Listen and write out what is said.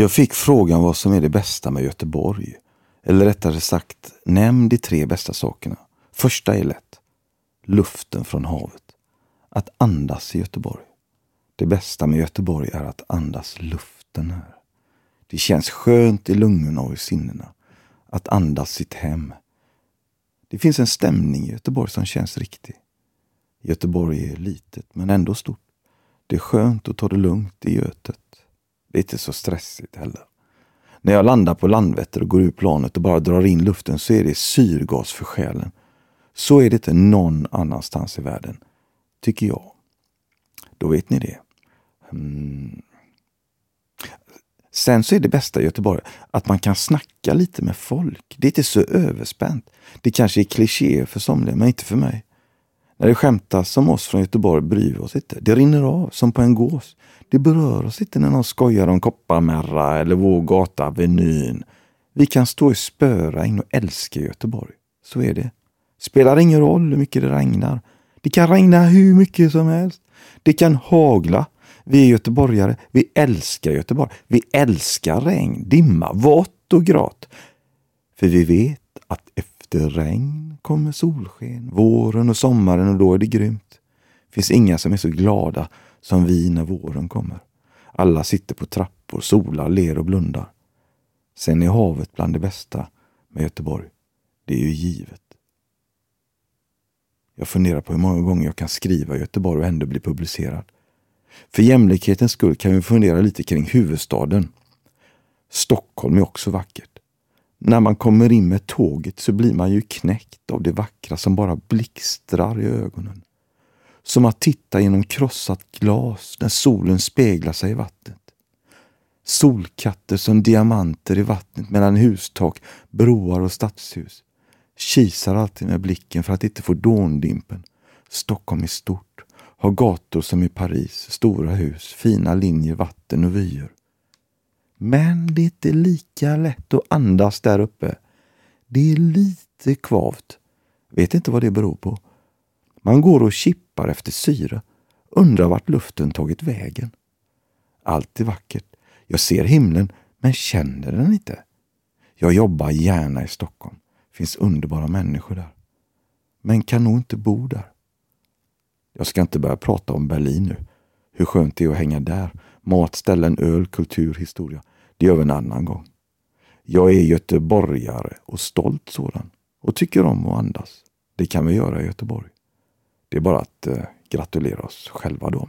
Jag fick frågan vad som är det bästa med Göteborg. Eller rättare sagt, nämn de tre bästa sakerna. Första är lätt. Luften från havet. Att andas i Göteborg. Det bästa med Göteborg är att andas luften här. Det känns skönt i lungorna och i sinnena. Att andas sitt hem. Det finns en stämning i Göteborg som känns riktig. Göteborg är litet men ändå stort. Det är skönt att ta det lugnt i Götet. Det är inte så stressigt heller. När jag landar på Landvetter och går ur planet och bara drar in luften så är det syrgas för själen. Så är det inte någon annanstans i världen, tycker jag. Då vet ni det. Mm. Sen så är det bästa i Göteborg att man kan snacka lite med folk. Det är inte så överspänt. Det kanske är kliché för somliga, men inte för mig. När det skämtas om oss från Göteborg bryr vi oss inte. Det rinner av som på en gås. Det berör oss inte när någon skojar om Kopparmärra eller vår gata Avenyn. Vi kan stå i spöregn och älska Göteborg. Så är det. Spelar ingen roll hur mycket det regnar. Det kan regna hur mycket som helst. Det kan hagla. Vi är göteborgare. Vi älskar Göteborg. Vi älskar regn, dimma, vått och grått. För vi vet att efter regn kommer solsken, våren och sommaren och då är det grymt. Det finns inga som är så glada som vi när våren kommer. Alla sitter på trappor, solar, ler och blundar. Sen är havet bland det bästa med Göteborg. Det är ju givet. Jag funderar på hur många gånger jag kan skriva Göteborg och ändå bli publicerad. För jämlikhetens skull kan vi fundera lite kring huvudstaden. Stockholm är också vackert. När man kommer in med tåget så blir man ju knäckt av det vackra som bara blixtrar i ögonen. Som att titta genom krossat glas när solen speglar sig i vattnet. Solkatter som diamanter i vattnet mellan hustak, broar och stadshus. Kisar alltid med blicken för att inte få dåndimpen. Stockholm är stort, har gator som i Paris, stora hus, fina linjer, vatten och vyer. Men det är inte lika lätt att andas där uppe. Det är lite kvavt. Vet inte vad det beror på. Man går och kippar efter syre. Undrar vart luften tagit vägen. Allt är vackert. Jag ser himlen, men känner den inte. Jag jobbar gärna i Stockholm. finns underbara människor där. Men kan nog inte bo där. Jag ska inte börja prata om Berlin nu. Hur skönt det är att hänga där. Mat, ställen, öl, kultur, historia. Det gör vi en annan gång. Jag är göteborgare och stolt sådan. Och tycker om att andas. Det kan vi göra i Göteborg. Det är bara att eh, gratulera oss själva då.